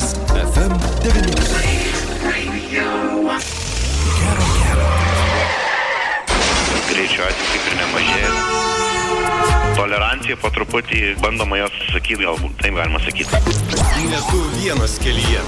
stotis FM90. Gero kelio. greičio atveju kaip ir nemažėja. Tolerancija po truputį bandoma jos sakyti, galbūt taip galima sakyti. Ne tu vienas kelyje.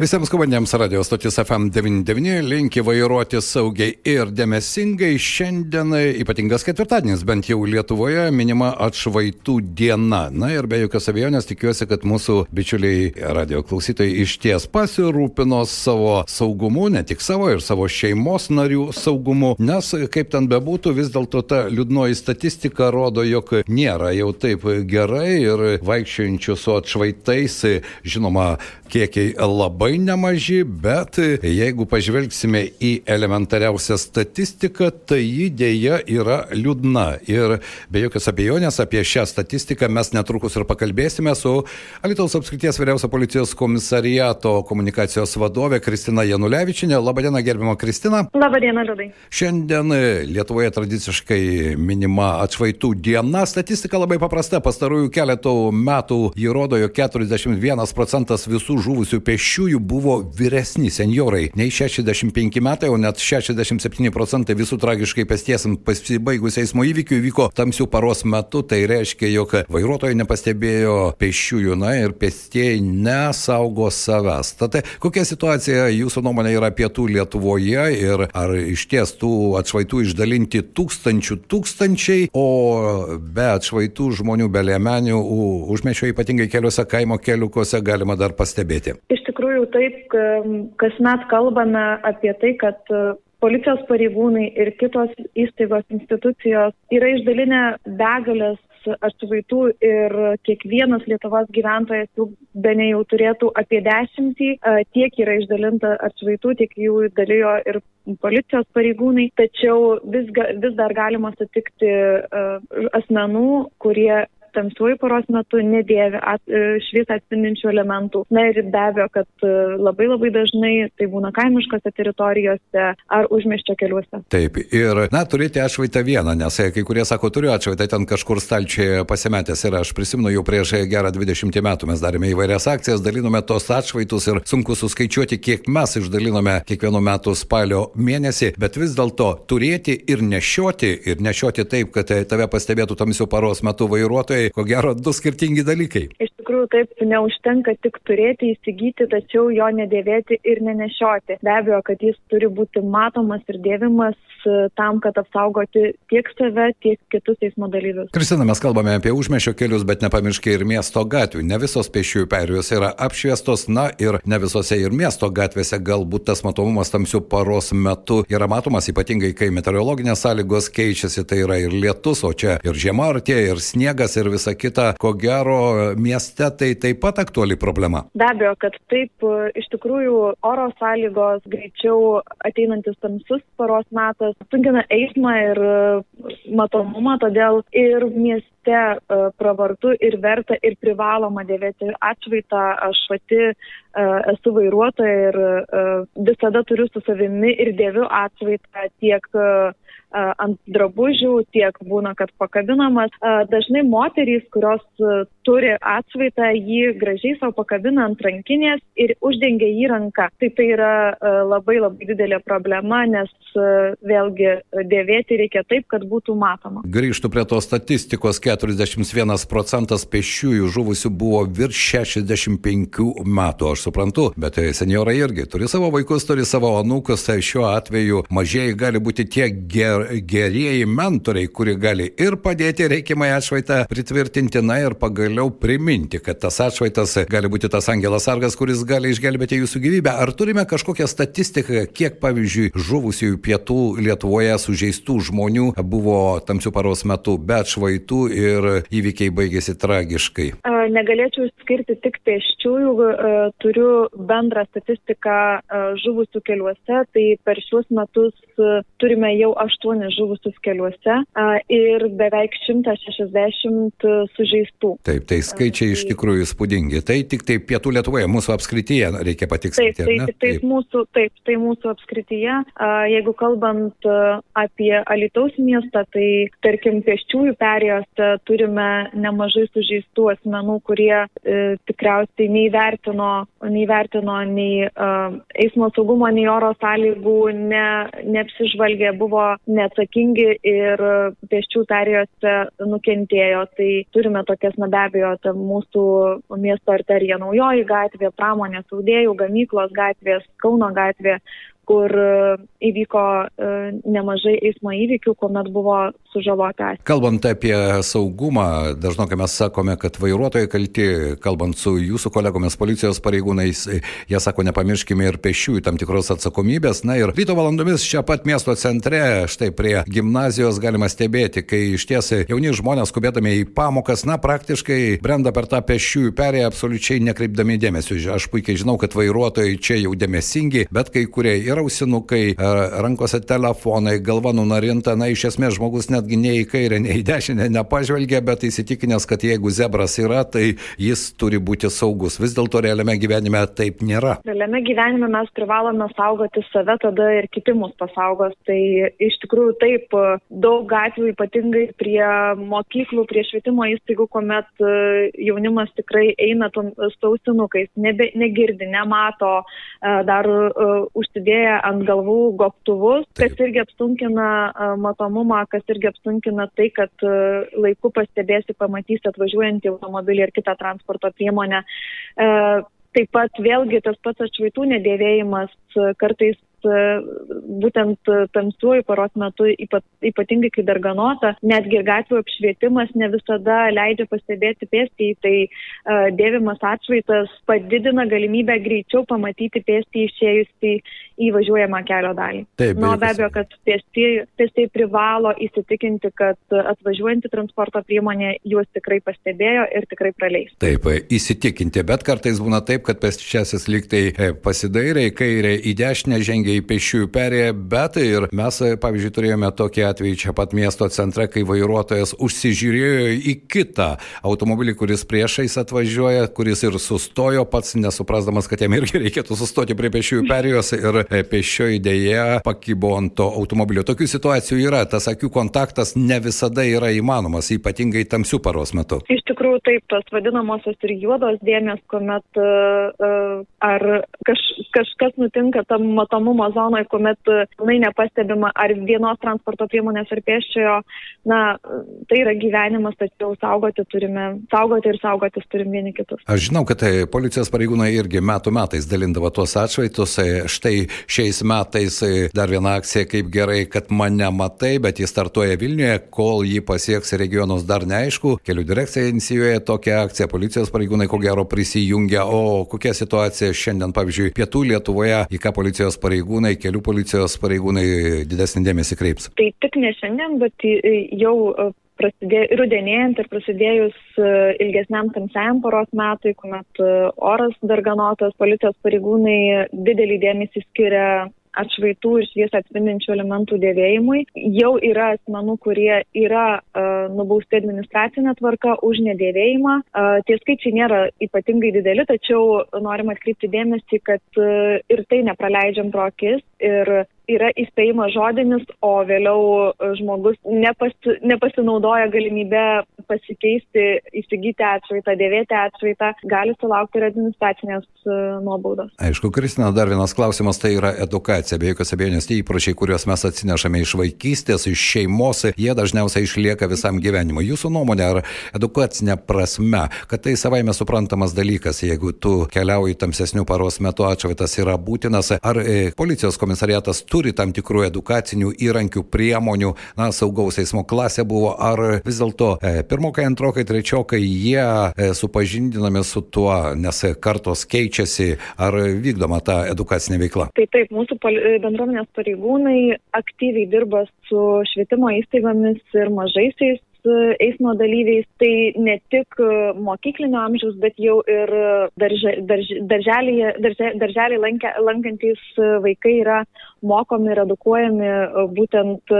Visiems komandėms radio stotis FM99 linki vairuoti saugiai ir dėmesingai. Šiandien ypatingas ketvirtadienis, bent jau Lietuvoje, minima atšvaitų diena. Na ir be jokios abejonės tikiuosi, kad mūsų bičiuliai radio klausytojai iš ties pasirūpino savo saugumu, ne tik savo ir savo šeimos narių saugumu, nes kaip ten bebūtų, vis dėlto ta liūdnoji statistika rodo, jog nėra jau taip gerai ir vaikščiojančių su atšvaitais, žinoma, kiekiai labai nemaži, bet jeigu pažvelgsime į elementariausią statistiką, tai ji dėja yra liūdna. Ir be jokios abejonės apie šią statistiką mes netrukus ir pakalbėsime su Alitaus apskrities vyriausio policijos komisariato komunikacijos vadovė Kristina Janulevičinė. Labadiena, gerbimo Kristina. Labadiena, Liudai. Šiandien Lietuvoje tradiciškai minima atšvaitų diena. Statistika labai paprasta. Pastarųjų keletų metų jį rodo, jog 41 procentas visų žuvusių pešiųjų buvo vyresni senjorai. Nei 65 metai, o net 67 procentai visų tragiškai pestiesiams pasibaigus eismo įvykių įvyko tamsių paros metu. Tai reiškia, jog vairuotojai nepastebėjo pešiųjų, na ir pestieji nesaugo savęs. Tad kokia situacija jūsų nuomonė yra pietų Lietuvoje ir ar iš ties tų atšvaitų išdalinti tūkstančių tūkstančiai, o be atšvaitų žmonių be lėmenių užmečio ypatingai keliuose kaimo keliukose galima dar pastebėti stebėti? Iš tikrųjų taip, kasmet kalbame apie tai, kad policijos pareigūnai ir kitos įstaigos institucijos yra išdalinę begalės atšvaitų ir kiekvienas Lietuvos gyventojas jų be ne jau turėtų apie dešimtį, tiek yra išdalinta atšvaitų, tiek jų dalijo ir policijos pareigūnai, tačiau vis, vis dar galima sutikti asmenų, kurie tamsiuoju paros metu nedėvi at, šviesą atspindinčių elementų. Na ir be abejo, kad labai labai dažnai tai būna kaimiškose teritorijose ar užmieščio keliuose. Taip, ir, na, turite atšvaitą vieną, nes kai kurie sako, turiu atšvaitą ten kažkur stalčiai pasimetęs ir aš prisimenu jau prieš gerą 20 metų mes darėme įvairias akcijas, dalinome tos atšvaitus ir sunku suskaičiuoti, kiek mes išdalinome kiekvienų metų spalio mėnesį, bet vis dėlto turėti ir nešioti, ir nešioti taip, kad tave pastebėtų tamsių paros metu vairuotojai, ko gero du skirtingi dalykai. Iš tikrųjų, taip, neužtenka tik turėti, įsigyti, tačiau jo nedėvėti ir nenešioti. Be abejo, kad jis turi būti matomas ir dėvimas tam, kad apsaugoti tiek save, tiek kitus eismo dalyvius. Kristina, mes kalbame apie užmešio kelius, bet nepamirškime ir miesto gatvių. Ne visos pešiųjų perėjos yra apšviestos, na ir ne visose ir miesto gatvėse galbūt tas matomumas tamsių paros metu yra matomas, ypatingai kai meteorologinės sąlygos keičiasi, tai yra ir lietus, o čia ir žiema artėja, ir sniegas, ir visa kita. Ko gero, mieste tai taip pat aktuali problema. Be abejo, kad taip, iš tikrųjų oro sąlygos greičiau ateinantis tamsus paros metas sunkina eismą ir matomumą, todėl ir mieste pravartu ir verta ir privaloma dėvėti atšvaitą. Aš pati esu vairuotoja ir visada turiu su savimi ir dėviu atšvaitą tiek ant drabužių, tiek būna, kad pakabinamas. Dažnai moterys, kurios turi atšvaitą, jį gražiai savo pakabina ant rankinės ir uždengia jį ranką. Tai tai yra labai labai didelė problema, nes vėlgi dėvėti reikia taip, kad būtų matoma. Grįžtų prie tos statistikos, 41 procentas pešiųjų žuvusių buvo virš 65 metų, aš suprantu, bet seniorai irgi turi savo vaikus, turi savo anūkus, tai šiuo atveju mažieji gali būti tiek ger gerieji mentoriai, kurie gali ir padėti reikiamai atšvaitą pritvirtinti, na ir pagaliau priminti, kad tas atšvaitas gali būti tas angelas sargas, kuris gali išgelbėti jūsų gyvybę. Ar turime kažkokią statistiką, kiek pavyzdžiui žuvusiųjų pietų Lietuvoje sužeistų žmonių buvo tamsių paros metu be atšvaitų ir įvykiai baigėsi tragiškai? Negalėčiau skirti tik pėsčiųjų, turiu bendrą statistiką žuvusių keliuose, tai per šiuos metus turime jau 8 aštuonis žuvusius keliuose ir beveik 160 sužeistų. Taip, tai skaičiai iš tikrųjų įspūdingi. Tai tik tai pietų Lietuvoje, mūsų apskrityje, reikia patikslinti. Taip, tai, taip, taip, mūsų, taip, tai mūsų apskrityje. Jeigu kalbant apie Alitaus miestą, tai tarkim pėsčiųjų perėjose turime nemažai sužeistų asmenų asmenų, kurie e, tikriausiai neįvertino, neįvertino nei e, eismo saugumo, nei oro sąlygų, ne, neapsižvalgė, buvo neatsakingi ir pėsčių perėjose nukentėjo. Tai turime tokias, na be abejo, ta mūsų miesto arterija naujoji gatvė, pramonės audėjų, gamyklos gatvės, Kauno gatvė, kur e, įvyko e, nemažai eismo įvykių, kuomet buvo sužalota. Kalbant apie saugumą, dažnokai mes sakome, kad vairuotojai kalti, kalbant su jūsų kolegomis policijos pareigūnais, jie sako, nepamirškime ir pešiųjų tam tikros atsakomybės. Na ir ryto valandomis čia pat miesto centre, štai prie gimnazijos galima stebėti, kai iš tiesai jauni žmonės skubėdami į pamokas, na praktiškai brenda per tą pešiųjų perėją absoliučiai nekreipdami dėmesio. Aš puikiai žinau, kad vairuotojai čia jau dėmesingi, bet kai kurie yra ausinukai, rankose telefonai, galva nunarinta, na iš esmės žmogus netgi nei į kairę, nei į dešinę nepažvelgia, bet įsitikinęs, kad jeigu zebras yra, tai jis turi būti saugus. Vis dėlto realiame gyvenime taip nėra. Realiame gyvenime mes privalome saugoti save, tada ir kiti mus pasaugos. Tai iš tikrųjų taip, daug atvejų ypatingai prie mokyklų, prie švietimo įstaigų, kuomet e, jaunimas tikrai eina su ausinukais, nebe, negirdi, nemato, e, dar uh, užsidėję užsidėję ant galvų gobtuvus, kas irgi apsunkina matomumą, kas irgi apsunkina tai, kad laiku pastebėsi, pamatysi atvažiuojantį automobilį ir kitą transporto priemonę. Taip pat vėlgi tas pats atšvaitų nedėvėjimas kartais būtent tamsiuoju paros metu, ypatingai kai darganota, netgi gatvių apšvietimas ne visada leidžia pastebėti pėstįjį, tai dėvimas atšvaitas padidina galimybę greičiau pamatyti pėstįjį išėjusį į važiuojamą kelio dalį. Taip, Na, be abejo, kad pėstieji privalo įsitikinti, kad atvažiuojanti transporto priemonė juos tikrai pastebėjo ir tikrai praleis. Taip, įsitikinti, bet kartais būna taip, kad pėsčiasis liktai e, pasidairė į kairę, į dešinę žengia į pešiųjų perėją, bet ir mes, pavyzdžiui, turėjome tokį atvejį čia pat miesto centre, kai vairuotojas užsižiūrėjo į kitą automobilį, kuris priešais atvažiuoja, kuris ir sustojo pats, nesuprasdamas, kad jam irgi reikėtų sustoti prie pešiųjų perėjos ir pešioji dėja pakybo ant to automobilio. Tokių situacijų yra, tas akių kontaktas ne visada yra įmanomas, ypatingai tamsių paros metu. Iš tikrųjų, taip, tos vadinamosios ir juodos dėmesio, kuomet uh, ar kaž, kažkas nutinka tam matomumo zonoje, kuomet pilnai nepastebima ar vienos transporto priemonės ar pėsčiojo, na, tai yra gyvenimas, tačiau saugoti turime, saugoti ir saugotis turim vieni kitus. Aš žinau, kad tai policijos pareigūnai irgi metų metais dalindavo tuos atšvaitus. E, štai šiais metais e, dar viena akcija, kaip gerai, kad mane matai, bet jis startuoja Vilniuje, kol jį pasieks regionus dar neaišku. Kelių direkcija inicijuoja tokią akciją, policijos pareigūnai ko gero prisijungia. O kokia situacija šiandien, pavyzdžiui, pietų Lietuvoje, į ką policijos pareigūnai kelių policijos pareigūnai didesnį dėmesį kreips? Tai tik ne šiandien, bet jau prasidė, rudenėjant ir prasidėjus e, ilgesniam tamsiajam paros metui, kuomet e, oras darganotas, policijos pareigūnai didelį dėmesį skiria atšvaitų ir šviesą atspindinčių elementų dėvėjimui. Jau yra asmenų, kurie yra uh, nubausti administracinė tvarka už nedėvėjimą. Uh, tie skaičiai nėra ypatingai dideli, tačiau norim atkreipti dėmesį, kad uh, ir tai nepraleidžiam pro akis. Ir yra įspėjimas žodinis, o vėliau e, žmogus nepasi, nepasinaudoja galimybę pasikeisti, įsigyti atšvaitą, dėvėti atšvaitą, gali sulaukti ir administracinės e, nuobaudos. Aišku, Kristina, dar vienas klausimas tai yra edukacija. Be jokios abejonės, tie įpročiai, kuriuos mes atsinešame iš vaikystės, iš šeimos, jie dažniausiai išlieka visam gyvenimui. Jūsų nuomonė, ar edukacinė prasme, kad tai savaime suprantamas dalykas, jeigu tu keliauji tamsesnių paros metu atšvaitas yra būtinas, ar e, policijos komisariatas turi turi tam tikrų edukacinių įrankių, priemonių, na, saugaus eismo klasė buvo, ar vis dėlto e, pirmokai, antrokai, trečiokai jie e, supažindinami su tuo, nes kartos keičiasi, ar vykdoma ta edukacinė veikla? Tai taip, mūsų bendruomenės pareigūnai aktyviai dirba su švietimo įstaigomis ir mažaisiais eismo dalyviais, tai ne tik mokyklinio amžiaus, bet jau ir darže, darž, darželį, darže, darželį lankę, lankantys vaikai yra mokomi ir edukuojami būtent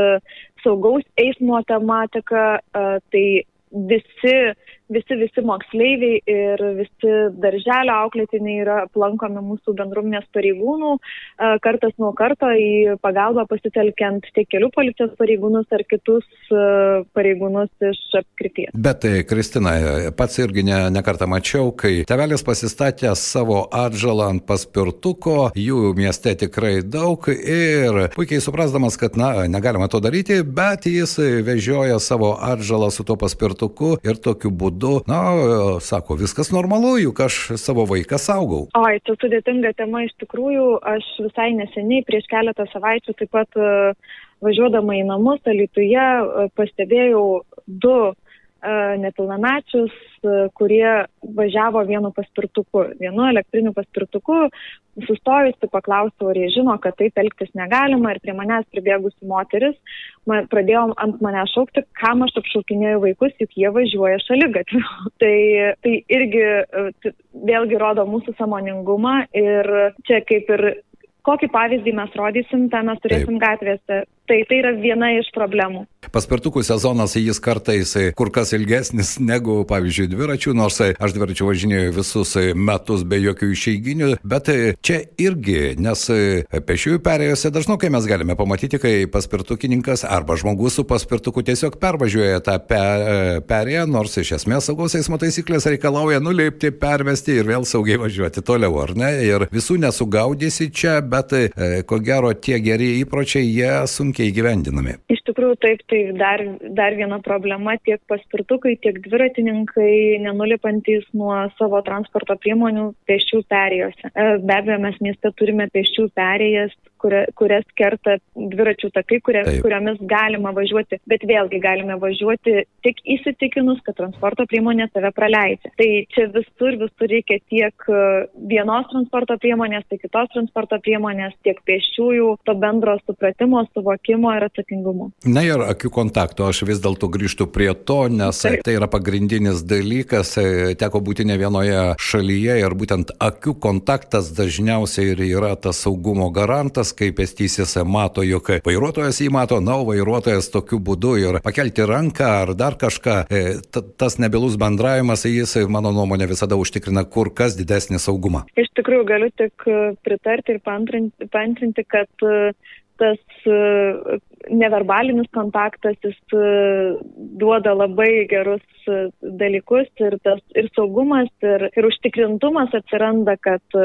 saugaus eismo tematika, tai visi visi, visi moksleiviai ir visi darželio auklėtiniai yra aplankomi mūsų bendruomenės pareigūnų, e, kartas nuo karto į pagalbą pasitelkiant tiek kelių policijos pareigūnus ar kitus e, pareigūnus iš apskrities. Bet, tai, Kristina, pats irgi ne, nekartą mačiau, kai tevelis pasistatė savo atžalą ant paspirtuko, jų mieste tikrai daug ir puikiai suprasdamas, kad, na, negalima to daryti, bet jis vežioja savo atžalą su tuo paspirtuku ir tokiu būdu, na, sako, viskas normalu, juk aš savo vaiką saugau. Oi, tai sudėtinga tema iš tikrųjų. Aš visai neseniai, prieš keletą savaičių, taip pat e, važiuodama į namus, Alituje, e, pastebėjau du E, nepilnamečius, e, kurie važiavo vienu paspirtuku, vienu elektriniu paspirtuku. Sustojusi paklausiau, ar jie žino, kad taip elgtis negalima ir prie manęs pribėgusi moteris man, pradėjo ant mane šaukti, kam aš apšaukinėjau vaikus, juk jie važiuoja šalia gatvių. tai, tai irgi e, vėlgi rodo mūsų samoningumą ir čia kaip ir kokį pavyzdį mes rodysim, tą mes turėsim Taip. gatvėse. Tai tai yra viena iš problemų. Paspirtukų sezonas jis kartais kur kas ilgesnis negu, pavyzdžiui, dviračių, nors aš dviračių važinėjau visus metus be jokių išeiginių, bet čia irgi, nes pešiųjų perėjose dažnokai mes galime pamatyti, kai paspirtukininkas arba žmogus su paspirtuku tiesiog pervažiuoja tą pe, perėją, nors iš esmės saugos eismo taisyklės reikalauja nulipti, pervesti ir vėl saugiai važiuoti toliau, ar ne? Ir visų nesugaudysi čia, bet ko gero tie geri įpročiai, jie sunkiai įgyvendinami? Iš tikrųjų, taip, tai dar, dar viena problema tiek paspirtukai, tiek dviratininkai nenulipantis nuo savo transporto priemonių pešių perėjose. E, be abejo, mes mieste turime pešių perėjas, kuria, kurias kerta dviračių takai, kuria, kuriomis galima važiuoti, bet vėlgi galime važiuoti tik įsitikinus, kad transporto priemonė tave praleidžia. Tai čia visur, visur reikia tiek e, vienos transporto priemonės, tiek kitos transporto priemonės, tiek pešiųjų, to bendro supratimo, suvokimo ir atsakingumo. Na ir akių kontakto, aš vis dėlto grįžtu prie to, nes Taip. tai yra pagrindinis dalykas, e, teko būti ne vienoje šalyje ir būtent akių kontaktas dažniausiai ir yra tas saugumo garantas, kai pėstysis mato, jog vairuotojas jį mato, na, vairuotojas tokiu būdu ir pakelti ranką ar dar kažką, e, tas nebilus bendravimas, jis, mano nuomonė, visada užtikrina kur kas didesnį saugumą. Iš tikrųjų, galiu tik pritarti ir pantrinti, kad tas e, neverbalinis kontaktas, jis e, duoda labai gerus e, dalykus ir, tas, ir saugumas, ir, ir užtikrintumas atsiranda, kad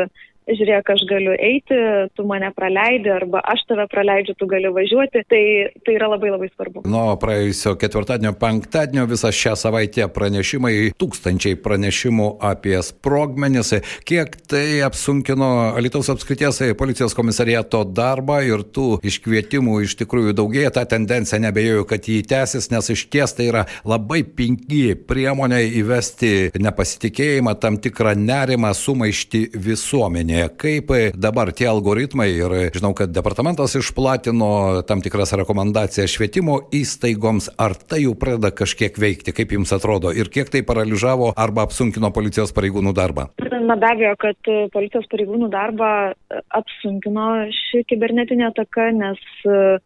žiūrėk, aš galiu eiti, tu mane praleidi, arba aš tave praleidžiu, tu gali važiuoti, tai, tai yra labai labai svarbu. Nuo praėjusio ketvirtadienio, penktadienio visą šią savaitę pranešimai, tūkstančiai pranešimų apie sprogmenis, kiek tai apsunkino Alitaus apskrities policijos komisariato darbą ir tų iškvietimų iš tikrųjų daugėja, ta tendencija nebejoju, kad jį tęsis, nes iš ties tai yra labai pingi priemonė įvesti nepasitikėjimą, tam tikrą nerimą, sumaišti visuomenė įmonėje. Kaip dabar tie algoritmai ir žinau, kad departamentas išplatino tam tikras rekomendacijas švietimo įstaigoms, ar tai jau pradeda kažkiek veikti, kaip jums atrodo, ir kiek tai paralyžavo arba apsunkino policijos pareigūnų darbą? Na be abejo, kad policijos pareigūnų darbą apsunkino ši kibernetinė ataka, nes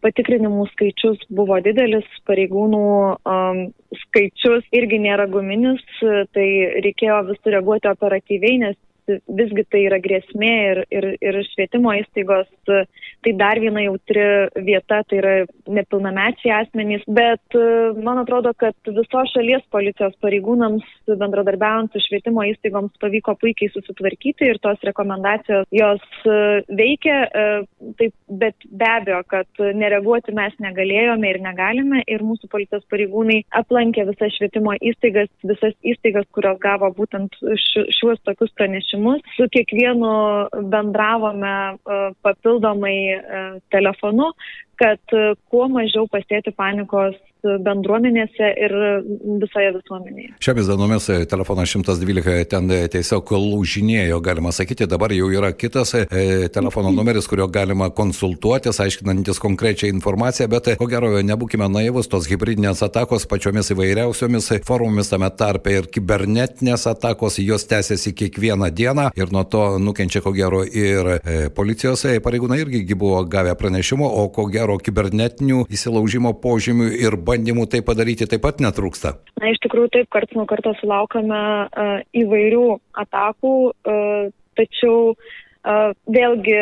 patikrinimų skaičius buvo didelis, pareigūnų um, skaičius irgi nėra guminis, tai reikėjo visur reaguoti operatyviai, nes visgi tai yra grėsmė ir, ir, ir švietimo įstaigos, tai dar viena jautri vieta, tai yra nepilnamečiai asmenys, bet man atrodo, kad visos šalies policijos pareigūnams bendradarbiaujant su švietimo įstaigoms pavyko puikiai susitvarkyti ir tos rekomendacijos jos veikia, taip, bet be abejo, kad nereaguoti mes negalėjome ir negalime ir mūsų policijos pareigūnai aplankė visas švietimo įstaigas, visas įstaigas, kurios gavo būtent šiuos tokius pranešimus pranešimus. Su kiekvienu bendravome e, papildomai e, telefonu, kad e, kuo mažiau pasėti panikos bendruomenėse ir visoje visuomenėje. Šiomis dienomis telefonas 112 ten tiesiog lūžinėjo, galima sakyti, dabar jau yra kitas e, telefono numeris, kurio galima konsultuotis, aiškinantis konkrečią informaciją, bet ko gero nebūkime naivus, tos hybridinės atakos pačiomis įvairiausiomis formomis tame tarpe ir kibernetinės atakos, jos tęsiasi kiekvieną dieną ir nuo to nukenčia ko gero ir e, policijos pareigūnai irgi buvo gavę pranešimų, o ko gero gero kibernetinių įsilaužimo požymių ir bandymų tai padaryti taip pat netrūksta. Na, iš tikrųjų taip, karts nuo karto sulaukame uh, įvairių atakų, uh, tačiau uh, vėlgi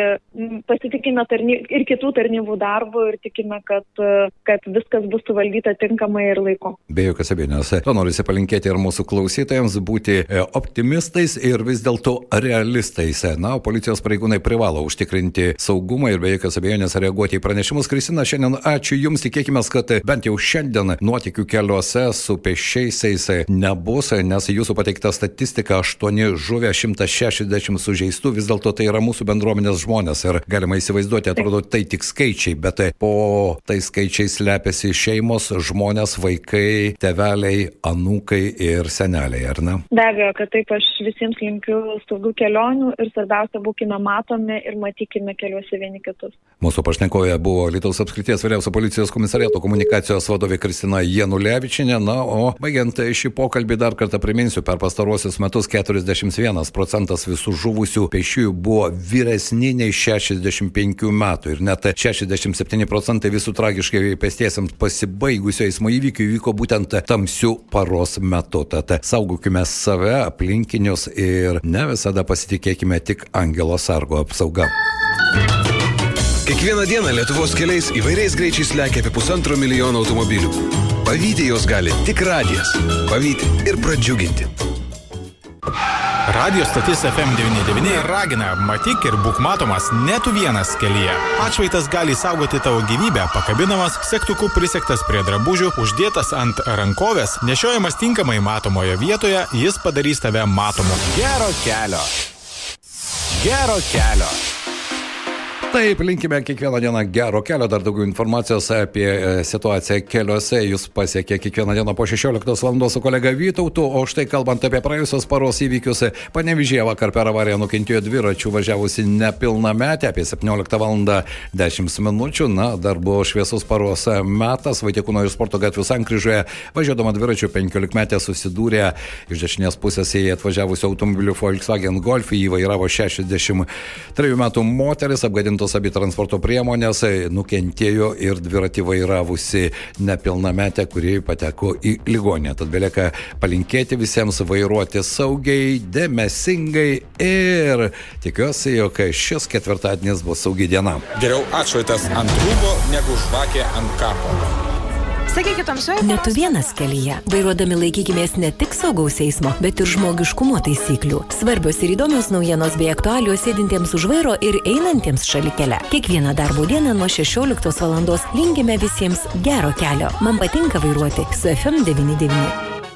pasitikime tarny, ir kitų tarnybų darbu ir tikime, kad, uh, kad viskas bus suvaldyta tinkamai ir laiku. Be jokios abejonės. To noriu palinkėti ir mūsų klausytojams būti e, optimistais ir vis dėlto realistais. Na, policijos pareigūnai privalo užtikrinti saugumą ir be jokios abejonės reaguoti į pranešimus. Kristina, šiandien ačiū Jums, tikėkime, kad bent jau šiandien nuotikių keliuose su pešiaisiais nebus, nes Jūsų pateikta statistika 8 žuvę, 160 sužeistų, vis dėlto tai yra mūsų bendruomenės žmonės ir galima įsivaizduoti, atrodo, tai tik skaičiai, bet po tai skaičiai slepiasi šeimos, žmonės, vaikai, teveliai, anūkai ir seneliai, ar ne? Be abejo, kad taip aš visiems linkiu saugių kelionių ir svarbiausia, būkime matomi ir matykime keliuose vieni kitus. Mūsų pašnekoje buvo Lietuvos apskrities vyriausio policijos komisariato komunikacijos vadovė Kristina Janulevičinė. Na, o baigiant šį pokalbį dar kartą priminsiu, per pastaruosius metus 41 procentas visų žuvusių pešiųjų buvo vyresni nei 65 metų ir net 67 procentai visų tragiškai pėstiesiams pasibaigusio eismo įvykių įvyko būtent tamsių paros metu. Tad saugokime save, aplinkinius ir ne visada pasitikėkime tik angelo sargo apsauga. Kiekvieną dieną Lietuvos keliais įvairiais greičiais lekia apie pusantro milijono automobilių. Pavydį jos gali tik radijas. Pavydį ir pradžiuginti. Radio stotis FM99 ragina, matyk ir būk matomas ne tu vienas kelyje. Atšvaitas gali saugoti tavo gyvybę, pakabinamas, sektuku prisektas prie drabužių, uždėtas ant rankovės, nešiojamas tinkamai matomoje vietoje, jis padarys tave matomu. Gero kelio. Gero kelio. Taip, linkime kiekvieną dieną gero kelio, dar daugiau informacijos apie e, situaciją keliuose. Jūs pasiekė kiekvieną dieną po 16 val. su kolega Vytautu, o štai kalbant apie praėjusios paros įvykius, panevižėje vakar per avariją nukentėjo dviračių važiavusi nepilnametė apie 17 val. 10 minučių. Na, dar buvo šviesus paros metas, Vaitikūno ir sporto gatvių sankryžoje, važiuodama dviračių 15 metė susidūrė iš dešinės pusės į atvažiavusių automobilių Volkswagen Golf, jį vairavo 63 metų moteris, apgadinta apgadintos abi transporto priemonės, nukentėjo ir dviratį vairavusi nepilnametė, kuri pateko į ligonę. Tad belieka palinkėti visiems vairuoti saugiai, dėmesingai ir tikiuosi, jog šis ketvirtadienis bus saugi diena. Geriau atšvaitas ant rūbo negu žvakė ant kapo. Sakykit, tamsioje. Ne tu vienas kelyje. Vairuodami laikykimės ne tik saugaus eismo, bet ir žmogiškumo taisyklių. Svarbios ir įdomios naujienos bei aktualios sėdintiems už vairo ir einantiems šalikele. Kiekvieną darbo dieną nuo 16 val. linkime visiems gero kelio. Man patinka vairuoti su FM99.